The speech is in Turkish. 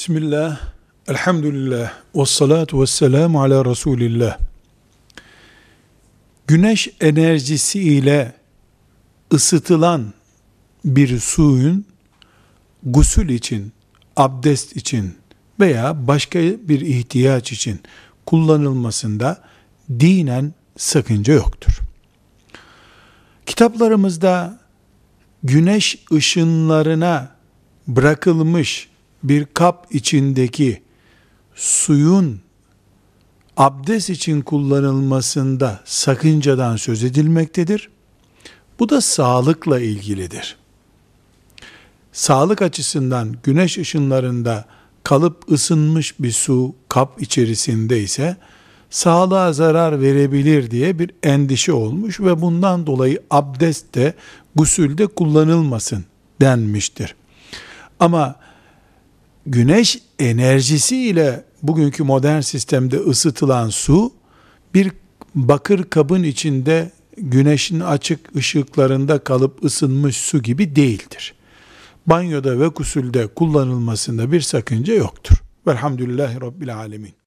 Bismillah, elhamdülillah, ve salatu ve selamu ala Resulillah. Güneş enerjisi ile ısıtılan bir suyun gusül için, abdest için veya başka bir ihtiyaç için kullanılmasında dinen sakınca yoktur. Kitaplarımızda güneş ışınlarına bırakılmış bir kap içindeki suyun abdest için kullanılmasında sakıncadan söz edilmektedir. Bu da sağlıkla ilgilidir. Sağlık açısından güneş ışınlarında kalıp ısınmış bir su kap içerisinde ise sağlığa zarar verebilir diye bir endişe olmuş ve bundan dolayı abdest de gusülde kullanılmasın denmiştir. Ama güneş enerjisi ile bugünkü modern sistemde ısıtılan su bir bakır kabın içinde güneşin açık ışıklarında kalıp ısınmış su gibi değildir. Banyoda ve gusülde kullanılmasında bir sakınca yoktur. Velhamdülillahi Rabbil Alemin.